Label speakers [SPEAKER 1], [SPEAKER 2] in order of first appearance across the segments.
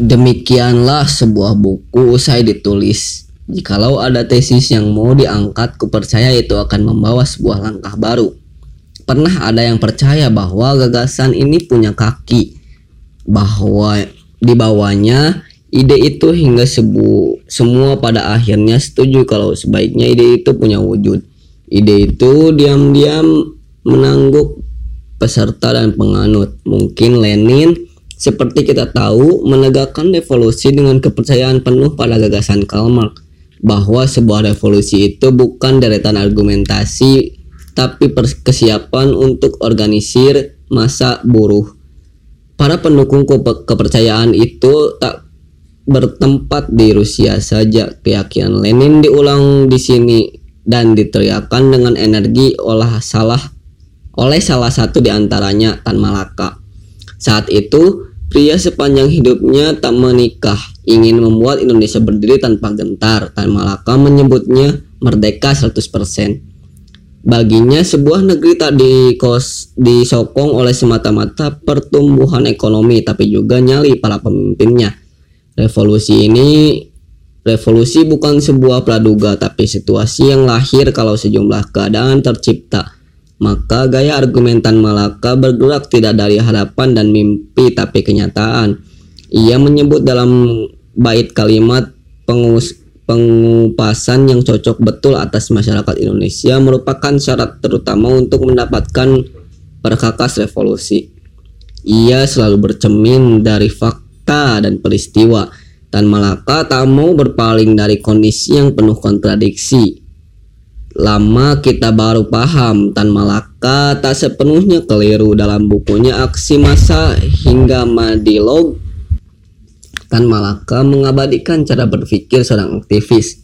[SPEAKER 1] Demikianlah sebuah buku usai ditulis. Jikalau ada tesis yang mau diangkat, kupercaya itu akan membawa sebuah langkah baru. Pernah ada yang percaya bahwa gagasan ini punya kaki, bahwa di bawahnya ide itu hingga sebu semua pada akhirnya setuju kalau sebaiknya ide itu punya wujud. Ide itu diam-diam menangguk peserta dan penganut. Mungkin Lenin seperti kita tahu menegakkan revolusi dengan kepercayaan penuh pada gagasan Karl Marx bahwa sebuah revolusi itu bukan deretan argumentasi tapi kesiapan untuk organisir masa buruh. Para pendukung kepercayaan itu tak bertempat di Rusia saja. Keyakinan Lenin diulang di sini dan diteriakan dengan energi olah salah oleh salah satu di antaranya Tan Malaka. Saat itu, pria sepanjang hidupnya tak menikah ingin membuat Indonesia berdiri tanpa gentar. Tan Malaka menyebutnya merdeka 100%. Baginya sebuah negeri tak dikos, disokong oleh semata-mata pertumbuhan ekonomi tapi juga nyali para pemimpinnya. Revolusi ini revolusi bukan sebuah praduga tapi situasi yang lahir kalau sejumlah keadaan tercipta. Maka gaya argumentan Malaka bergerak tidak dari harapan dan mimpi tapi kenyataan. Ia menyebut dalam bait kalimat pengus pengupasan yang cocok betul atas masyarakat Indonesia merupakan syarat terutama untuk mendapatkan perkakas revolusi. Ia selalu bercermin dari fakta dan peristiwa dan Malaka tak mau berpaling dari kondisi yang penuh kontradiksi. Lama kita baru paham Tan Malaka tak sepenuhnya keliru dalam bukunya Aksi Masa hingga Madilog Tan Malaka mengabadikan cara berpikir seorang aktivis.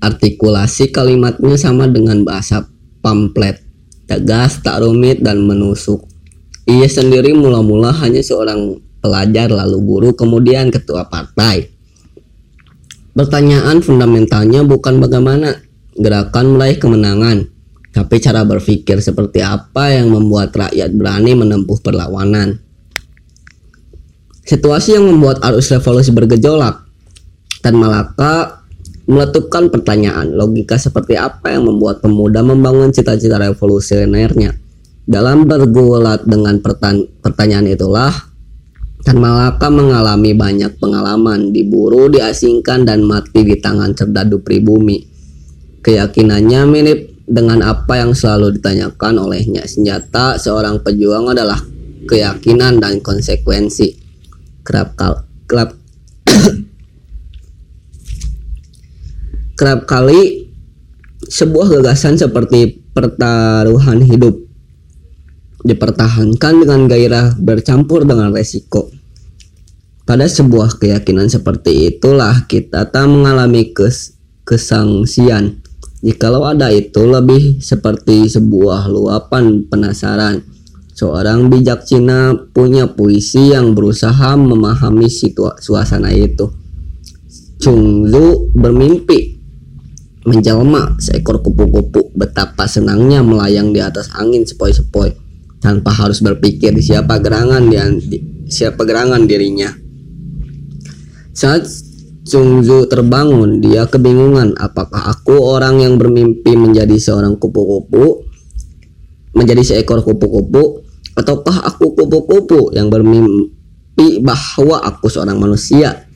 [SPEAKER 1] Artikulasi kalimatnya sama dengan bahasa pamflet, tegas, tak rumit, dan menusuk. Ia sendiri mula-mula hanya seorang pelajar, lalu guru, kemudian ketua partai. Pertanyaan fundamentalnya bukan bagaimana gerakan meraih kemenangan, tapi cara berpikir seperti apa yang membuat rakyat berani menempuh perlawanan. Situasi yang membuat arus revolusi bergejolak dan Malaka meletupkan pertanyaan logika seperti apa yang membuat pemuda membangun cita-cita revolusionernya. Dalam bergulat dengan pertanyaan itulah dan Malaka mengalami banyak pengalaman diburu, diasingkan dan mati di tangan cerdadu pribumi. Keyakinannya mirip dengan apa yang selalu ditanyakan olehnya. Senjata seorang pejuang adalah keyakinan dan konsekuensi kerap kal kerap kerap kali sebuah gagasan seperti pertaruhan hidup dipertahankan dengan gairah bercampur dengan resiko. Pada sebuah keyakinan seperti itulah kita tak mengalami kes kesangsian. Jikalau ada itu lebih seperti sebuah luapan penasaran Seorang bijak Cina punya puisi yang berusaha memahami situasi suasana itu. Chung Zu bermimpi menjelma seekor kupu-kupu betapa senangnya melayang di atas angin sepoi-sepoi tanpa harus berpikir siapa gerangan dia siapa gerangan dirinya. Saat Chung Zu terbangun, dia kebingungan apakah aku orang yang bermimpi menjadi seorang kupu-kupu menjadi seekor kupu-kupu Ataukah aku kupu-kupu yang bermimpi bahwa aku seorang manusia?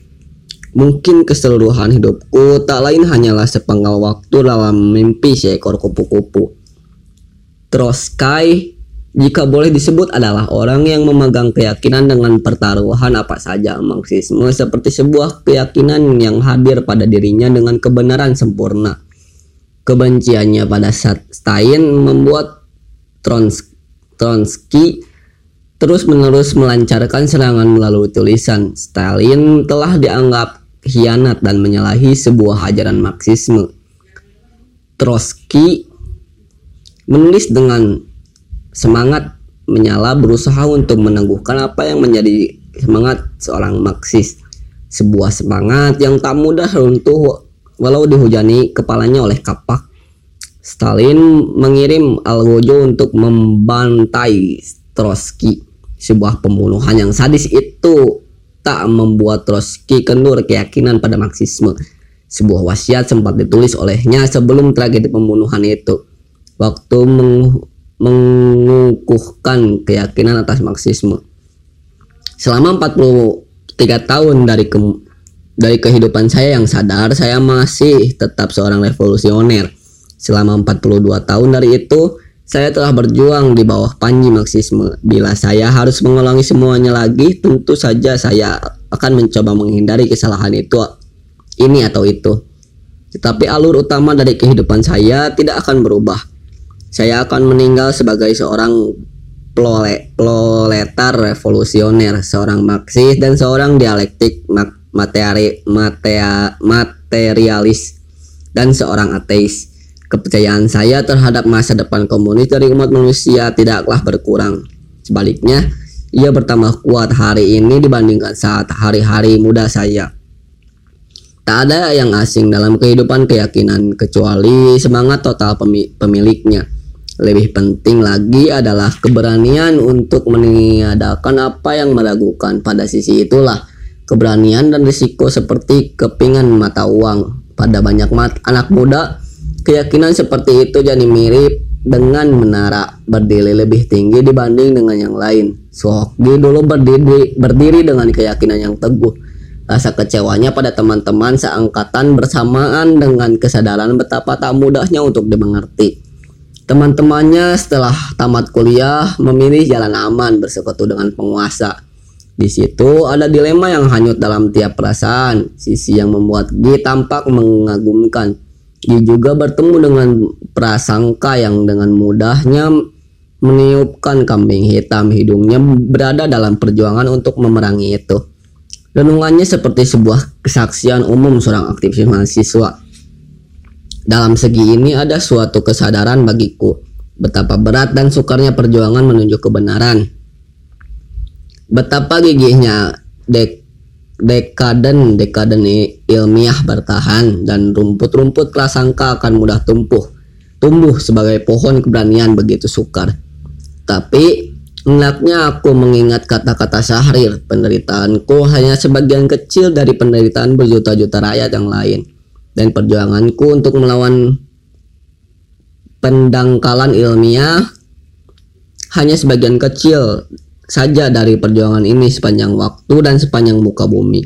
[SPEAKER 1] Mungkin keseluruhan hidupku tak lain hanyalah sepenggal waktu dalam mimpi seekor kupu-kupu. Trotsky jika boleh disebut adalah orang yang memegang keyakinan dengan pertaruhan apa saja Marxisme seperti sebuah keyakinan yang hadir pada dirinya dengan kebenaran sempurna. Kebenciannya pada Stein membuat Trotsky terus-menerus melancarkan serangan melalui tulisan. Stalin telah dianggap khianat dan menyalahi sebuah ajaran Marxisme. Trotsky menulis dengan semangat menyala berusaha untuk meneguhkan apa yang menjadi semangat seorang Marxis. Sebuah semangat yang tak mudah runtuh walau dihujani kepalanya oleh kapak Stalin mengirim Algojo untuk membantai Trotsky. Sebuah pembunuhan yang sadis itu tak membuat Trotsky kendur keyakinan pada Marxisme. Sebuah wasiat sempat ditulis olehnya sebelum tragedi pembunuhan itu. Waktu meng mengukuhkan keyakinan atas Marxisme. Selama 43 tahun dari ke dari kehidupan saya yang sadar, saya masih tetap seorang revolusioner. Selama 42 tahun dari itu, saya telah berjuang di bawah panji Marxisme. Bila saya harus mengulangi semuanya lagi, tentu saja saya akan mencoba menghindari kesalahan itu, ini atau itu. Tetapi alur utama dari kehidupan saya tidak akan berubah. Saya akan meninggal sebagai seorang proletar revolusioner, seorang Marxis dan seorang dialektik materi, materi, materialis dan seorang ateis. Kepercayaan saya terhadap masa depan komunis dari umat manusia tidaklah berkurang. Sebaliknya, ia bertambah kuat hari ini dibandingkan saat hari-hari muda saya. Tak ada yang asing dalam kehidupan keyakinan kecuali semangat total pemiliknya. Lebih penting lagi adalah keberanian untuk meniadakan apa yang meragukan. Pada sisi itulah keberanian dan risiko seperti kepingan mata uang pada banyak mat anak muda Keyakinan seperti itu jadi mirip dengan menara berdiri lebih tinggi dibanding dengan yang lain. Sohokgi dulu berdiri, berdiri dengan keyakinan yang teguh. Rasa kecewanya pada teman-teman seangkatan bersamaan dengan kesadaran betapa tak mudahnya untuk dimengerti. Teman-temannya setelah tamat kuliah memilih jalan aman bersekutu dengan penguasa. Di situ ada dilema yang hanyut dalam tiap perasaan, sisi yang membuat Gi tampak mengagumkan, dia juga bertemu dengan prasangka yang dengan mudahnya meniupkan kambing hitam hidungnya berada dalam perjuangan untuk memerangi itu. Renungannya seperti sebuah kesaksian umum seorang aktivis mahasiswa. Dalam segi ini ada suatu kesadaran bagiku betapa berat dan sukarnya perjuangan menuju kebenaran. Betapa gigihnya dek dekaden dekaden ilmiah bertahan dan rumput-rumput prasangka akan mudah tumbuh tumbuh sebagai pohon keberanian begitu sukar tapi Hendaknya aku mengingat kata-kata Syahrir, penderitaanku hanya sebagian kecil dari penderitaan berjuta-juta rakyat yang lain. Dan perjuanganku untuk melawan pendangkalan ilmiah hanya sebagian kecil saja dari perjuangan ini sepanjang waktu dan sepanjang muka bumi.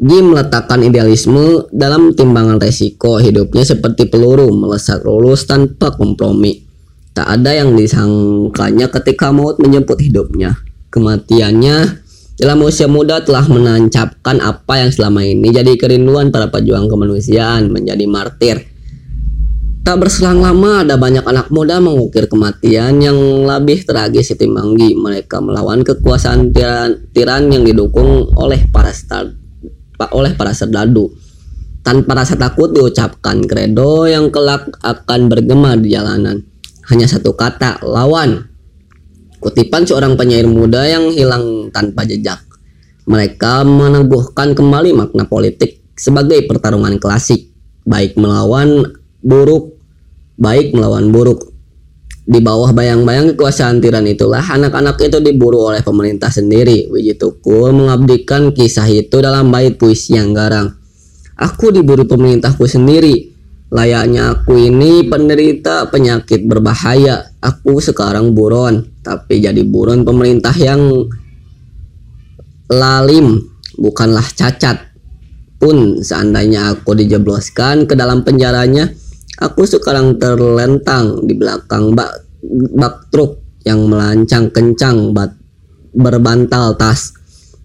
[SPEAKER 1] Gi meletakkan idealisme dalam timbangan resiko hidupnya seperti peluru melesat lurus tanpa kompromi. Tak ada yang disangkanya ketika maut menjemput hidupnya. Kematiannya dalam usia muda telah menancapkan apa yang selama ini jadi kerinduan para pejuang kemanusiaan menjadi martir Tak berselang lama ada banyak anak muda mengukir kematian yang lebih tragis ketimbang Gi. Mereka melawan kekuasaan tiran, tiran yang didukung oleh para star, oleh para serdadu. Tanpa rasa takut diucapkan kredo yang kelak akan bergema di jalanan. Hanya satu kata, lawan. Kutipan seorang penyair muda yang hilang tanpa jejak. Mereka meneguhkan kembali makna politik sebagai pertarungan klasik, baik melawan buruk baik melawan buruk di bawah bayang-bayang kekuasaan tiran itulah anak-anak itu diburu oleh pemerintah sendiri. Wiji Tukul mengabdikan kisah itu dalam bait puisi yang garang. Aku diburu pemerintahku sendiri. Layaknya aku ini penderita penyakit berbahaya. Aku sekarang buron, tapi jadi buron pemerintah yang lalim, bukanlah cacat. Pun seandainya aku dijebloskan ke dalam penjaranya, Aku sekarang terlentang di belakang bak, bak truk yang melancang kencang bat, berbantal tas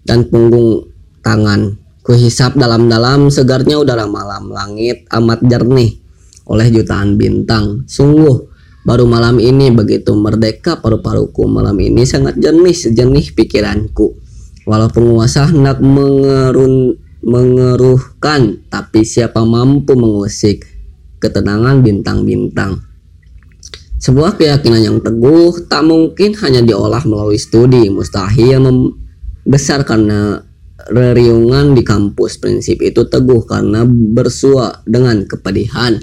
[SPEAKER 1] dan punggung tangan. Kuhisap dalam-dalam segarnya udara malam langit amat jernih oleh jutaan bintang. Sungguh baru malam ini begitu merdeka paru-paruku malam ini sangat jernih sejenih pikiranku. Walau penguasa hendak mengerun mengeruhkan tapi siapa mampu mengusik ketenangan bintang-bintang. Sebuah keyakinan yang teguh tak mungkin hanya diolah melalui studi, mustahil membesar karena reriungan di kampus. Prinsip itu teguh karena bersua dengan kepedihan.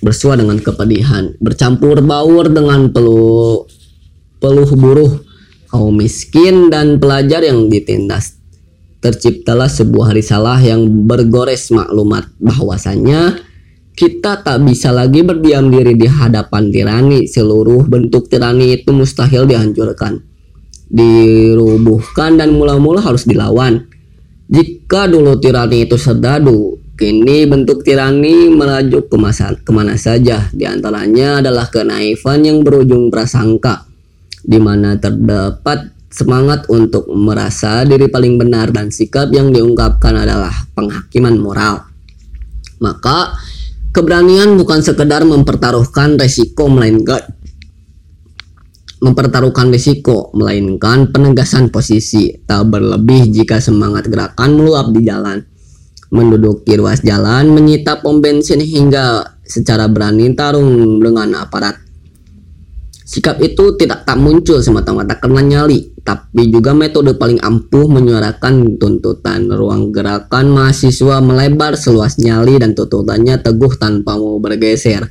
[SPEAKER 1] Bersua dengan kepedihan, bercampur baur dengan peluh peluh buruh kaum miskin dan pelajar yang ditindas. Terciptalah sebuah risalah yang bergores maklumat bahwasanya kita tak bisa lagi berdiam diri di hadapan tirani. Seluruh bentuk tirani itu mustahil dihancurkan, dirubuhkan dan mula-mula harus dilawan. Jika dulu tirani itu serdadu, kini bentuk tirani melaju ke masa, ke mana saja. Di antaranya adalah kenaifan yang berujung prasangka di mana terdapat semangat untuk merasa diri paling benar dan sikap yang diungkapkan adalah penghakiman moral. Maka keberanian bukan sekedar mempertaruhkan resiko melainkan mempertaruhkan risiko melainkan penegasan posisi tak berlebih jika semangat gerakan meluap di jalan menduduki ruas jalan menyita pom bensin hingga secara berani tarung dengan aparat Sikap itu tidak tak muncul semata-mata karena nyali, tapi juga metode paling ampuh menyuarakan tuntutan. Ruang gerakan mahasiswa melebar seluas nyali dan tuntutannya teguh tanpa mau bergeser.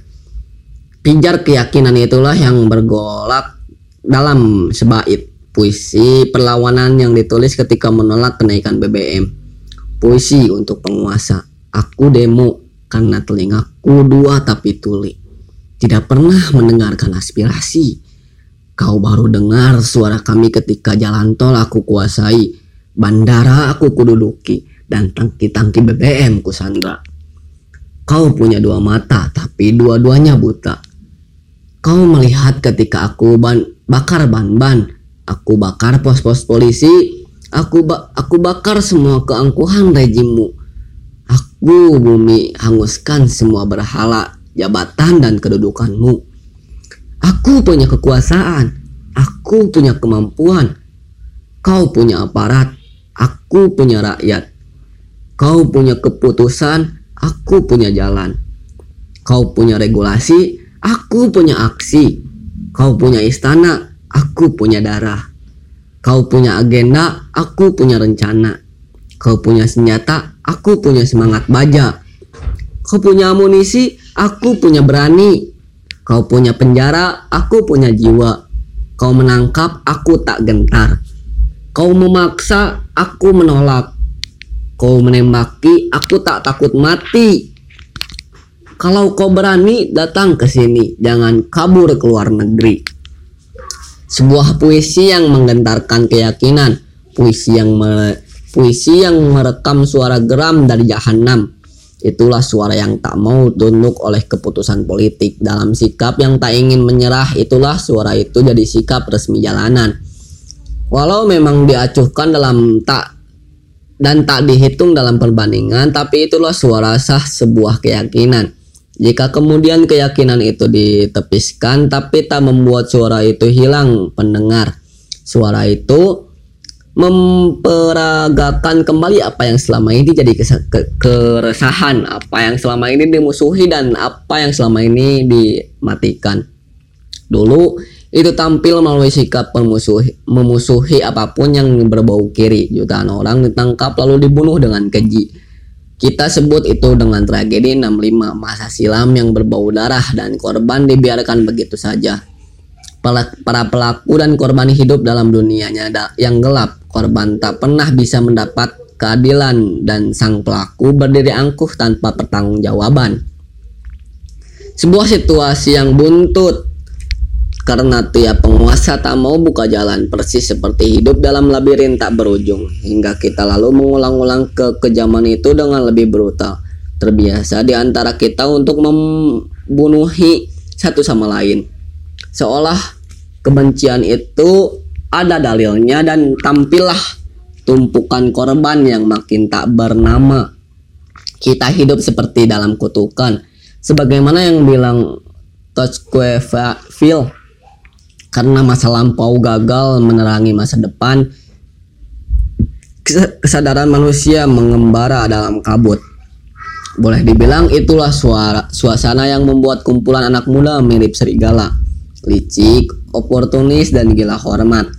[SPEAKER 1] Pijar keyakinan itulah yang bergolak dalam sebait puisi perlawanan yang ditulis ketika menolak kenaikan BBM. Puisi untuk penguasa. Aku demo karena telingaku dua tapi tuli tidak pernah mendengarkan aspirasi. Kau baru dengar suara kami ketika jalan tol aku kuasai, bandara aku kududuki, dan tangki-tangki BBM ku sandra. Kau punya dua mata, tapi dua-duanya buta. Kau melihat ketika aku ban bakar ban-ban, aku bakar pos-pos polisi, aku ba aku bakar semua keangkuhan rejimu. Aku bumi hanguskan semua berhala jabatan dan kedudukanmu. Aku punya kekuasaan, aku punya kemampuan, kau punya aparat, aku punya rakyat. Kau punya keputusan, aku punya jalan. Kau punya regulasi, aku punya aksi. Kau punya istana, aku punya darah. Kau punya agenda, aku punya rencana. Kau punya senjata, aku punya semangat baja. Kau punya amunisi, Aku punya berani. Kau punya penjara, aku punya jiwa. Kau menangkap, aku tak gentar. Kau memaksa, aku menolak. Kau menembaki, aku tak takut mati. Kalau kau berani, datang ke sini. Jangan kabur ke luar negeri. Sebuah puisi yang menggentarkan keyakinan. Puisi yang me, puisi yang merekam suara geram dari jahanam Itulah suara yang tak mau tunduk oleh keputusan politik dalam sikap yang tak ingin menyerah. Itulah suara itu jadi sikap resmi jalanan. Walau memang diacuhkan dalam tak dan tak dihitung dalam perbandingan, tapi itulah suara sah sebuah keyakinan. Jika kemudian keyakinan itu ditepiskan, tapi tak membuat suara itu hilang pendengar, suara itu memperagakan kembali apa yang selama ini jadi ke keresahan, apa yang selama ini dimusuhi dan apa yang selama ini dimatikan. Dulu itu tampil melalui sikap memusuhi, memusuhi apa pun yang berbau kiri. Jutaan orang ditangkap lalu dibunuh dengan keji. Kita sebut itu dengan tragedi 65 masa silam yang berbau darah dan korban dibiarkan begitu saja para pelaku dan korban hidup dalam dunianya yang gelap. Korban tak pernah bisa mendapat keadilan dan sang pelaku berdiri angkuh tanpa pertanggungjawaban. Sebuah situasi yang buntut karena tiap penguasa tak mau buka jalan persis seperti hidup dalam labirin tak berujung hingga kita lalu mengulang-ulang ke kejaman itu dengan lebih brutal terbiasa di antara kita untuk membunuhi satu sama lain seolah kebencian itu ada dalilnya dan tampillah tumpukan korban yang makin tak bernama. Kita hidup seperti dalam kutukan. Sebagaimana yang bilang Tocqueville karena masa lampau gagal menerangi masa depan kesadaran manusia mengembara dalam kabut boleh dibilang itulah suara suasana yang membuat kumpulan anak muda mirip serigala licik, oportunis, dan gila hormat.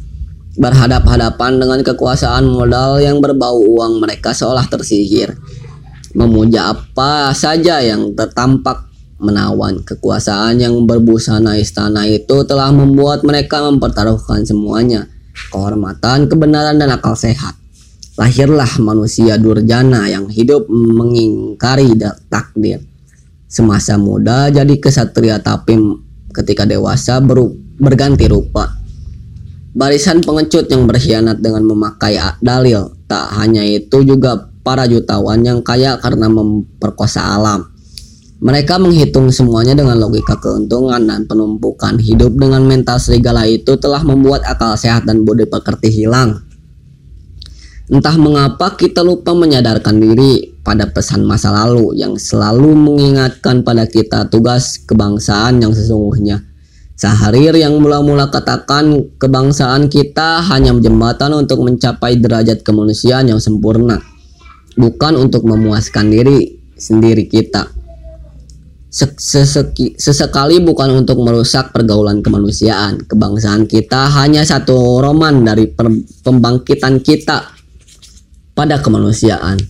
[SPEAKER 1] Berhadap-hadapan dengan kekuasaan modal yang berbau uang mereka seolah tersihir. Memuja apa saja yang tertampak menawan. Kekuasaan yang berbusana istana itu telah membuat mereka mempertaruhkan semuanya. kehormatan, kebenaran, dan akal sehat. Lahirlah manusia durjana yang hidup mengingkari takdir. Semasa muda jadi kesatria tapi ketika dewasa beru berganti rupa. Barisan pengecut yang berkhianat dengan memakai dalil. Tak hanya itu juga para jutawan yang kaya karena memperkosa alam. Mereka menghitung semuanya dengan logika keuntungan dan penumpukan hidup dengan mental serigala itu telah membuat akal sehat dan budi pekerti hilang. Entah mengapa kita lupa menyadarkan diri pada pesan masa lalu yang selalu mengingatkan pada kita tugas kebangsaan yang sesungguhnya. Sahrir yang mula-mula katakan kebangsaan kita hanya jembatan untuk mencapai derajat kemanusiaan yang sempurna, bukan untuk memuaskan diri sendiri kita sesekali bukan untuk merusak pergaulan kemanusiaan. Kebangsaan kita hanya satu roman dari pembangkitan kita pada kemanusiaan.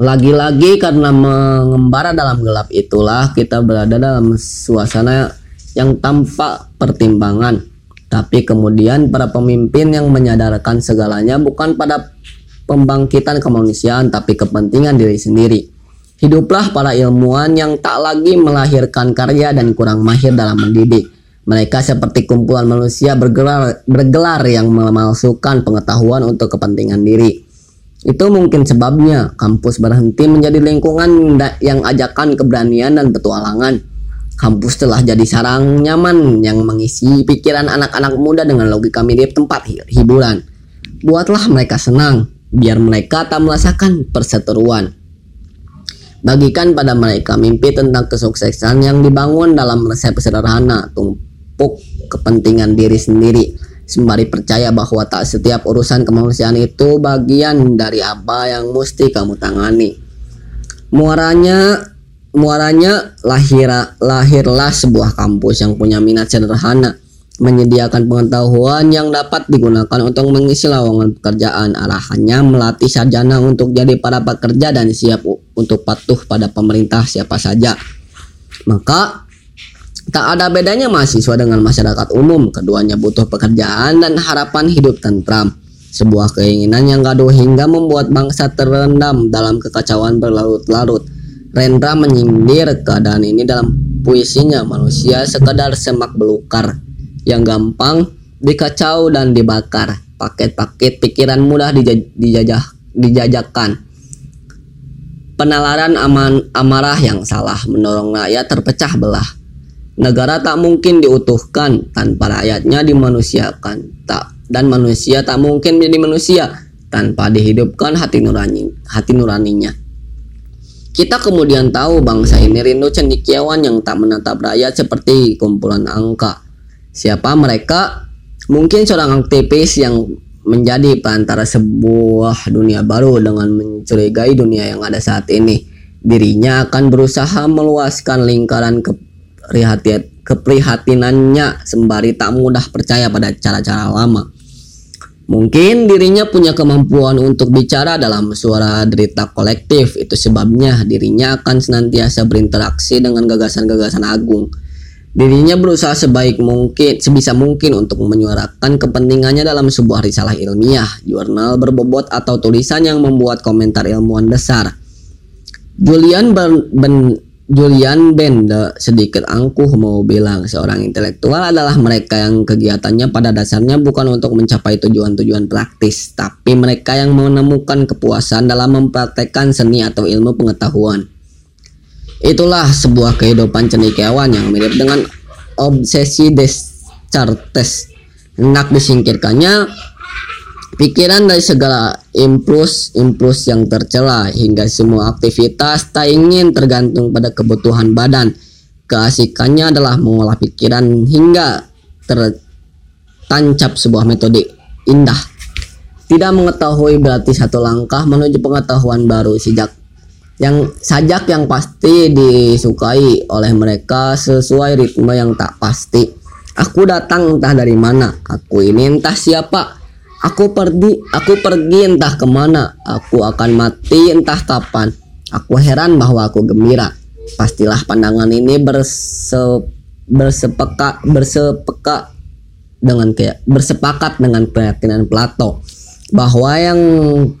[SPEAKER 1] Lagi-lagi karena mengembara dalam gelap itulah kita berada dalam suasana yang tanpa pertimbangan. Tapi kemudian para pemimpin yang menyadarkan segalanya bukan pada pembangkitan kemanusiaan tapi kepentingan diri sendiri Hiduplah para ilmuwan yang tak lagi melahirkan karya dan kurang mahir dalam mendidik. Mereka seperti kumpulan manusia bergelar, bergelar yang memalsukan pengetahuan untuk kepentingan diri. Itu mungkin sebabnya kampus berhenti menjadi lingkungan yang ajakan keberanian dan petualangan. Kampus telah jadi sarang nyaman yang mengisi pikiran anak-anak muda dengan logika mirip tempat hiburan. Buatlah mereka senang, biar mereka tak merasakan perseteruan. Bagikan pada mereka mimpi tentang kesuksesan yang dibangun dalam resep sederhana, tumpuk kepentingan diri sendiri, sembari percaya bahwa tak setiap urusan kemanusiaan itu bagian dari apa yang mesti kamu tangani. Muaranya muaranya lahir lahirlah sebuah kampus yang punya minat sederhana menyediakan pengetahuan yang dapat digunakan untuk mengisi lowongan pekerjaan. Arahannya melatih sarjana untuk jadi para pekerja dan siap untuk patuh pada pemerintah siapa saja. Maka tak ada bedanya mahasiswa dengan masyarakat umum. Keduanya butuh pekerjaan dan harapan hidup tentram. Sebuah keinginan yang gaduh hingga membuat bangsa terendam dalam kekacauan berlarut-larut. Rendra menyindir keadaan ini dalam puisinya manusia sekadar semak belukar yang gampang dikacau dan dibakar. Paket-paket pikiran mudah dijajah, dijajakan. Penalaran aman, amarah yang salah mendorong rakyat terpecah belah. Negara tak mungkin diutuhkan tanpa rakyatnya dimanusiakan. Tak dan manusia tak mungkin menjadi manusia tanpa dihidupkan hati nurani hati nuraninya. Kita kemudian tahu bangsa ini rindu cendikiawan yang tak menatap rakyat seperti kumpulan angka Siapa mereka? Mungkin seorang aktivis yang menjadi perantara sebuah dunia baru dengan mencurigai dunia yang ada saat ini. Dirinya akan berusaha meluaskan lingkaran keprihatinannya sembari tak mudah percaya pada cara-cara lama. Mungkin dirinya punya kemampuan untuk bicara dalam suara derita kolektif. Itu sebabnya dirinya akan senantiasa berinteraksi dengan gagasan-gagasan agung Dirinya berusaha sebaik mungkin, sebisa mungkin untuk menyuarakan kepentingannya dalam sebuah risalah ilmiah, jurnal berbobot atau tulisan yang membuat komentar ilmuwan besar. Julian ben, ben, Julian Bende sedikit angkuh mau bilang seorang intelektual adalah mereka yang kegiatannya pada dasarnya bukan untuk mencapai tujuan-tujuan praktis, tapi mereka yang menemukan kepuasan dalam mempraktekkan seni atau ilmu pengetahuan. Itulah sebuah kehidupan cendekiawan yang mirip dengan obsesi Descartes. Hendak disingkirkannya pikiran dari segala impuls-impuls yang tercela hingga semua aktivitas tak ingin tergantung pada kebutuhan badan. Keasikannya adalah mengolah pikiran hingga tertancap sebuah metode indah. Tidak mengetahui berarti satu langkah menuju pengetahuan baru sejak yang sajak yang pasti disukai oleh mereka sesuai ritme yang tak pasti. Aku datang entah dari mana, aku ini entah siapa. Aku pergi, aku pergi entah ke mana, aku akan mati entah kapan. Aku heran bahwa aku gembira. Pastilah pandangan ini berse, bersepeka, bersepeka, dengan kayak bersepakat dengan keyakinan Plato bahwa yang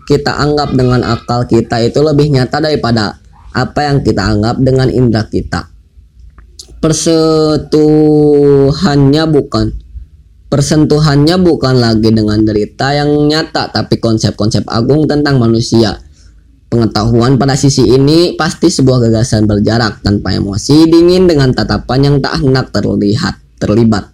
[SPEAKER 1] kita anggap dengan akal kita itu lebih nyata daripada apa yang kita anggap dengan indera kita. Persetuhannya bukan persentuhannya bukan lagi dengan derita yang nyata tapi konsep-konsep agung tentang manusia. Pengetahuan pada sisi ini pasti sebuah gagasan berjarak tanpa emosi dingin dengan tatapan yang tak hendak terlihat terlibat.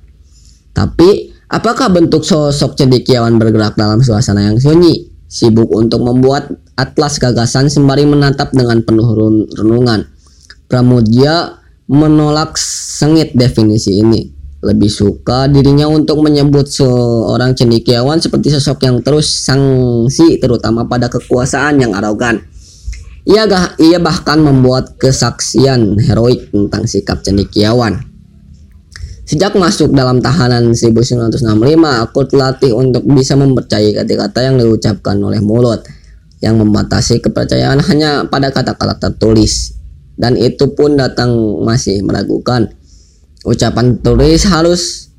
[SPEAKER 1] Tapi Apakah bentuk sosok cendekiawan bergerak dalam suasana yang sunyi, sibuk untuk membuat atlas gagasan sembari menatap dengan penuh renungan? Pramudia menolak sengit definisi ini. Lebih suka dirinya untuk menyebut seorang cendekiawan seperti sosok yang terus sangsi terutama pada kekuasaan yang arogan. Ia, ia bahkan membuat kesaksian heroik tentang sikap cendekiawan. Sejak masuk dalam tahanan 1965, aku terlatih untuk bisa mempercayai kata-kata yang diucapkan oleh mulut yang membatasi kepercayaan hanya pada kata-kata tertulis. Dan itu pun datang masih meragukan. Ucapan tulis harus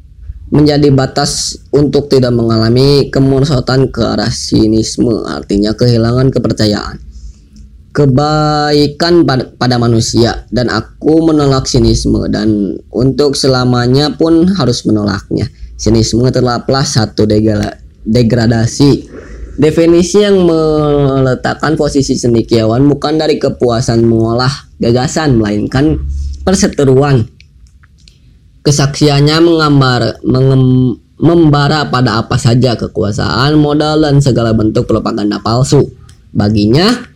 [SPEAKER 1] menjadi batas untuk tidak mengalami kemerosotan ke arah sinisme, artinya kehilangan kepercayaan kebaikan pada manusia dan aku menolak sinisme dan untuk selamanya pun harus menolaknya. Sinisme terlaplah satu degradasi. Definisi yang meletakkan posisi cendekiawan bukan dari kepuasan mengolah gagasan melainkan perseteruan. Kesaksiannya menggambar mengem, membara pada apa saja kekuasaan, modal dan segala bentuk propaganda palsu. Baginya,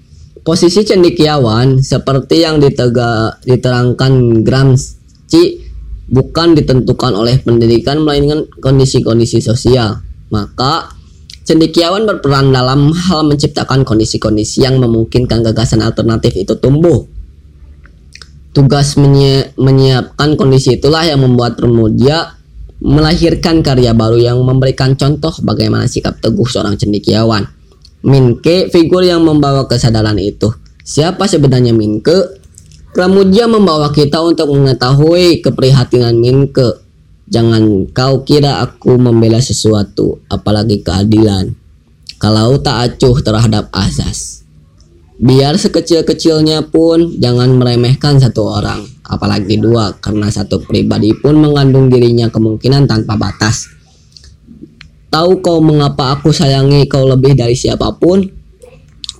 [SPEAKER 1] Posisi cendekiawan seperti yang ditega, diterangkan Gramsci bukan ditentukan oleh pendidikan melainkan kondisi-kondisi sosial. Maka cendekiawan berperan dalam hal menciptakan kondisi-kondisi yang memungkinkan gagasan alternatif itu tumbuh. Tugas menyiapkan kondisi itulah yang membuat Permudia melahirkan karya baru yang memberikan contoh bagaimana sikap teguh seorang cendekiawan. Minke figur yang membawa kesadaran itu. Siapa sebenarnya Minke? Pramudia membawa kita untuk mengetahui keprihatinan Minke. Jangan kau kira aku membela sesuatu, apalagi keadilan. Kalau tak acuh terhadap asas. Biar sekecil-kecilnya pun jangan meremehkan satu orang, apalagi dua, karena satu pribadi pun mengandung dirinya kemungkinan tanpa batas. Tahu kau mengapa aku sayangi kau lebih dari siapa pun?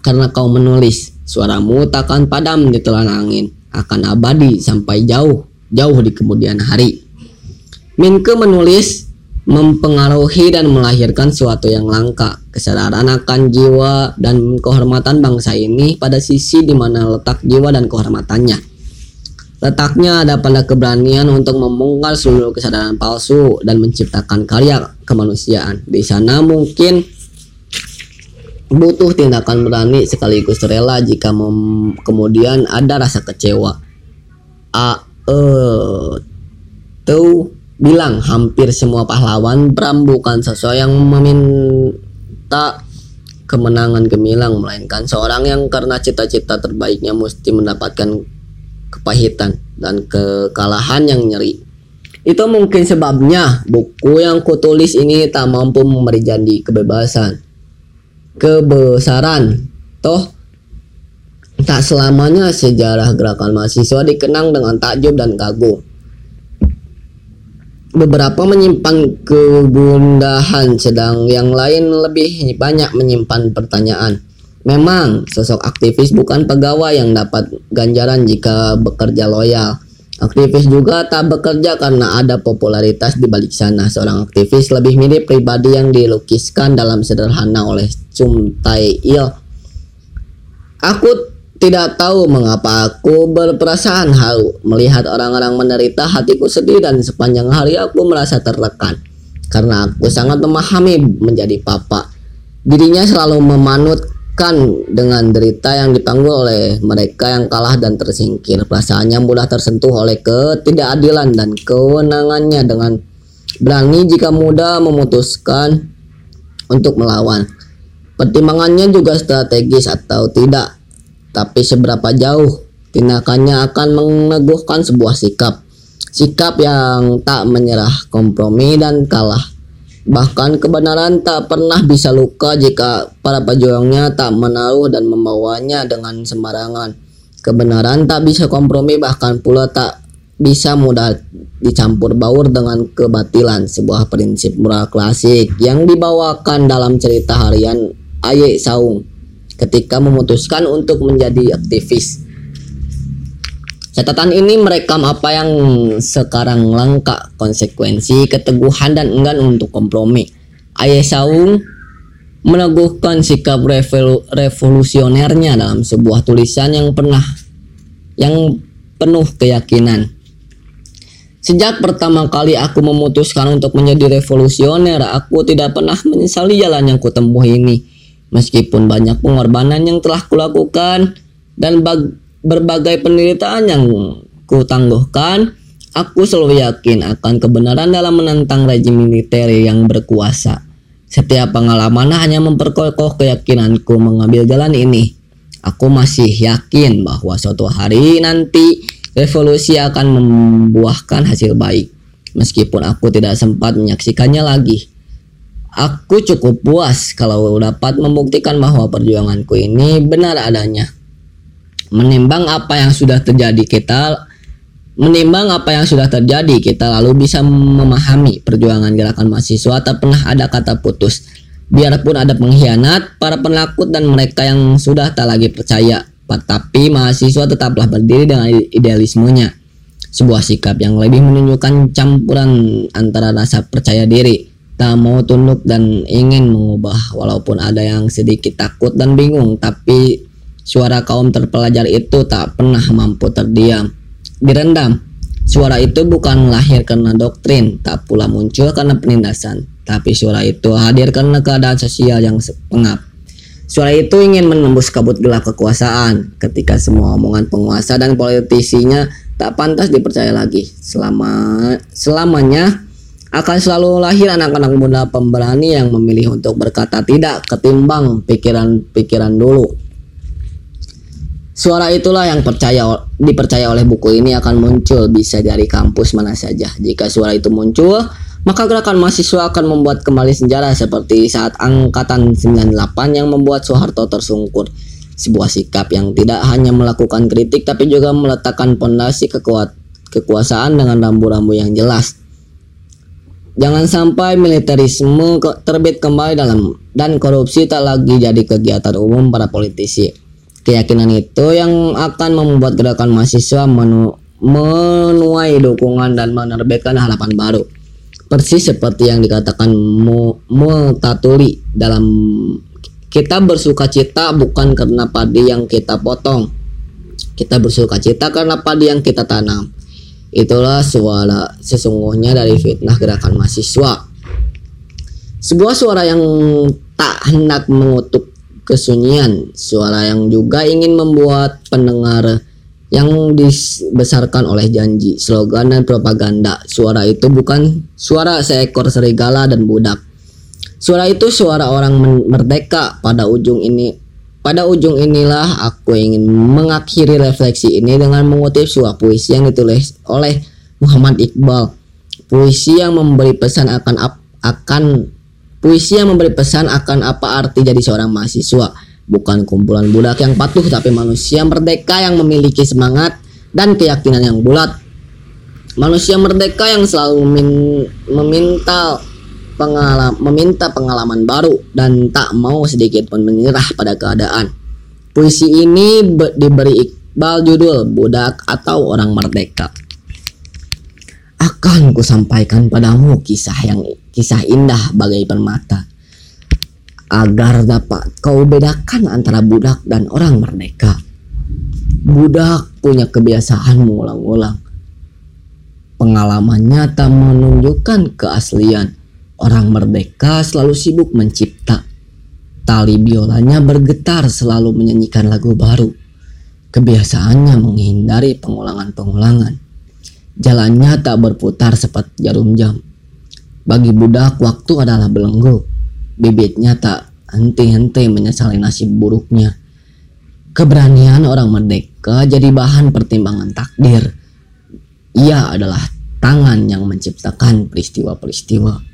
[SPEAKER 1] Karena kau menulis, suaramu takkan padam di telan angin, akan abadi sampai jauh, jauh di kemudian hari. Minke menulis mempengaruhi dan melahirkan suatu yang langka, kesadaran akan jiwa dan kehormatan bangsa ini pada sisi di mana letak jiwa dan kehormatannya. Letaknya ada pada keberanian untuk membongkar seluruh kesadaran palsu dan menciptakan karya kemanusiaan. Di sana mungkin butuh tindakan berani sekaligus rela jika kemudian ada rasa kecewa. A e tuh bilang hampir semua pahlawan Bram bukan sesuai yang meminta kemenangan gemilang melainkan seorang yang karena cita-cita terbaiknya mesti mendapatkan kepahitan, dan kekalahan yang nyeri. Itu mungkin sebabnya buku yang kutulis ini tak mampu memberi janji kebebasan, kebesaran. Toh, tak selamanya sejarah gerakan mahasiswa dikenang dengan takjub dan kagum. Beberapa menyimpan kegundahan, sedang yang lain lebih banyak menyimpan pertanyaan. Memang, sosok aktivis bukan pegawai yang dapat ganjaran jika bekerja loyal. Aktivis juga tak bekerja karena ada popularitas di balik sana. Seorang aktivis lebih mirip pribadi yang dilukiskan dalam sederhana oleh Chum Tai Il. Aku tidak tahu mengapa aku berperasaan haru melihat orang-orang menderita hatiku sedih dan sepanjang hari aku merasa tertekan karena aku sangat memahami menjadi papa. Dirinya selalu memanut kan dengan derita yang dipanggul oleh mereka yang kalah dan tersingkir. Perasaannya mudah tersentuh oleh ketidakadilan dan kewenangannya dengan berani jika mudah memutuskan untuk melawan. Pertimbangannya juga strategis atau tidak, tapi seberapa jauh tindakannya akan meneguhkan sebuah sikap. Sikap yang tak menyerah, kompromi dan kalah Bahkan kebenaran tak pernah bisa luka jika para pejuangnya tak menaruh dan membawanya dengan sembarangan. Kebenaran tak bisa kompromi bahkan pula tak bisa mudah dicampur baur dengan kebatilan sebuah prinsip moral klasik yang dibawakan dalam cerita harian Aye Saung ketika memutuskan untuk menjadi aktivis. Catatan ini merekam apa yang sekarang langka, konsekuensi, keteguhan, dan enggan untuk kompromi. Aye Saung meneguhkan sikap revol revolusionernya dalam sebuah tulisan yang pernah yang penuh keyakinan. Sejak pertama kali aku memutuskan untuk menjadi revolusioner, aku tidak pernah menyesali jalan yang kutempuh ini. Meskipun banyak pengorbanan yang telah kulakukan dan berbagai penderitaan yang kutangguhkan, aku selalu yakin akan kebenaran dalam menentang rejim militer yang berkuasa. Setiap pengalaman hanya memperkokoh keyakinanku mengambil jalan ini. Aku masih yakin bahwa suatu hari nanti revolusi akan membuahkan hasil baik. Meskipun aku tidak sempat menyaksikannya lagi. Aku cukup puas kalau dapat membuktikan bahwa perjuanganku ini benar adanya menimbang apa yang sudah terjadi kita menimbang apa yang sudah terjadi kita lalu bisa memahami perjuangan gerakan mahasiswa. Tak pernah ada kata putus. Biarpun ada pengkhianat para penakut dan mereka yang sudah tak lagi percaya. Tapi mahasiswa tetaplah berdiri dengan idealismenya. Sebuah sikap yang lebih menunjukkan campuran antara rasa percaya diri tak mau tunduk dan ingin mengubah. Walaupun ada yang sedikit takut dan bingung tapi Suara kaum terpelajar itu tak pernah mampu terdiam, direndam. Suara itu bukan lahir karena doktrin, tak pula muncul karena penindasan, tapi suara itu hadir karena keadaan sosial yang pengap. Suara itu ingin menembus kabut gelap kekuasaan ketika semua omongan penguasa dan politisinya tak pantas dipercaya lagi. Selama selamanya akan selalu lahir anak-anak muda pemberani yang memilih untuk berkata tidak ketimbang pikiran-pikiran dulu. Suara itulah yang percaya dipercaya oleh buku ini akan muncul bisa dari kampus mana saja. Jika suara itu muncul, maka gerakan mahasiswa akan membuat kembali sejarah seperti saat angkatan 98 yang membuat Soeharto tersungkur. Sebuah sikap yang tidak hanya melakukan kritik tapi juga meletakkan pondasi kekuat kekuasaan dengan rambu-rambu yang jelas. Jangan sampai militerisme terbit kembali dalam dan korupsi tak lagi jadi kegiatan umum para politisi. Keyakinan itu yang akan membuat gerakan mahasiswa menu, menuai dukungan dan menerbitkan harapan baru. Persis seperti yang dikatakan Mutatuli dalam kita bersuka cita bukan karena padi yang kita potong. Kita bersuka cita karena padi yang kita tanam. Itulah suara sesungguhnya dari fitnah gerakan mahasiswa. Sebuah suara yang tak hendak mengutuk kesunyian, suara yang juga ingin membuat pendengar yang dibesarkan oleh janji, slogan dan propaganda. Suara itu bukan suara seekor serigala dan budak. Suara itu suara orang merdeka pada ujung ini. Pada ujung inilah aku ingin mengakhiri refleksi ini dengan mengutip sebuah puisi yang ditulis oleh Muhammad Iqbal. Puisi yang memberi pesan akan akan Puisi yang memberi pesan akan apa arti jadi seorang mahasiswa, bukan kumpulan budak yang patuh tapi manusia merdeka yang memiliki semangat dan keyakinan yang bulat. Manusia merdeka yang selalu memin meminta pengalaman meminta pengalaman baru dan tak mau sedikit pun menyerah pada keadaan. Puisi ini diberi Iqbal judul Budak atau Orang Merdeka akan kusampaikan padamu kisah yang kisah indah bagai permata agar dapat kau bedakan antara budak dan orang merdeka. Budak punya kebiasaan mengulang-ulang. Pengalamannya tak menunjukkan keaslian. Orang merdeka selalu sibuk mencipta. Tali biolanya bergetar selalu menyanyikan lagu baru. Kebiasaannya menghindari pengulangan-pengulangan Jalannya tak berputar seperti jarum jam. Bagi budak waktu adalah belenggu. Bibitnya tak henti-henti menyesali nasib buruknya. Keberanian orang merdeka jadi bahan pertimbangan takdir. Ia adalah tangan yang menciptakan peristiwa-peristiwa.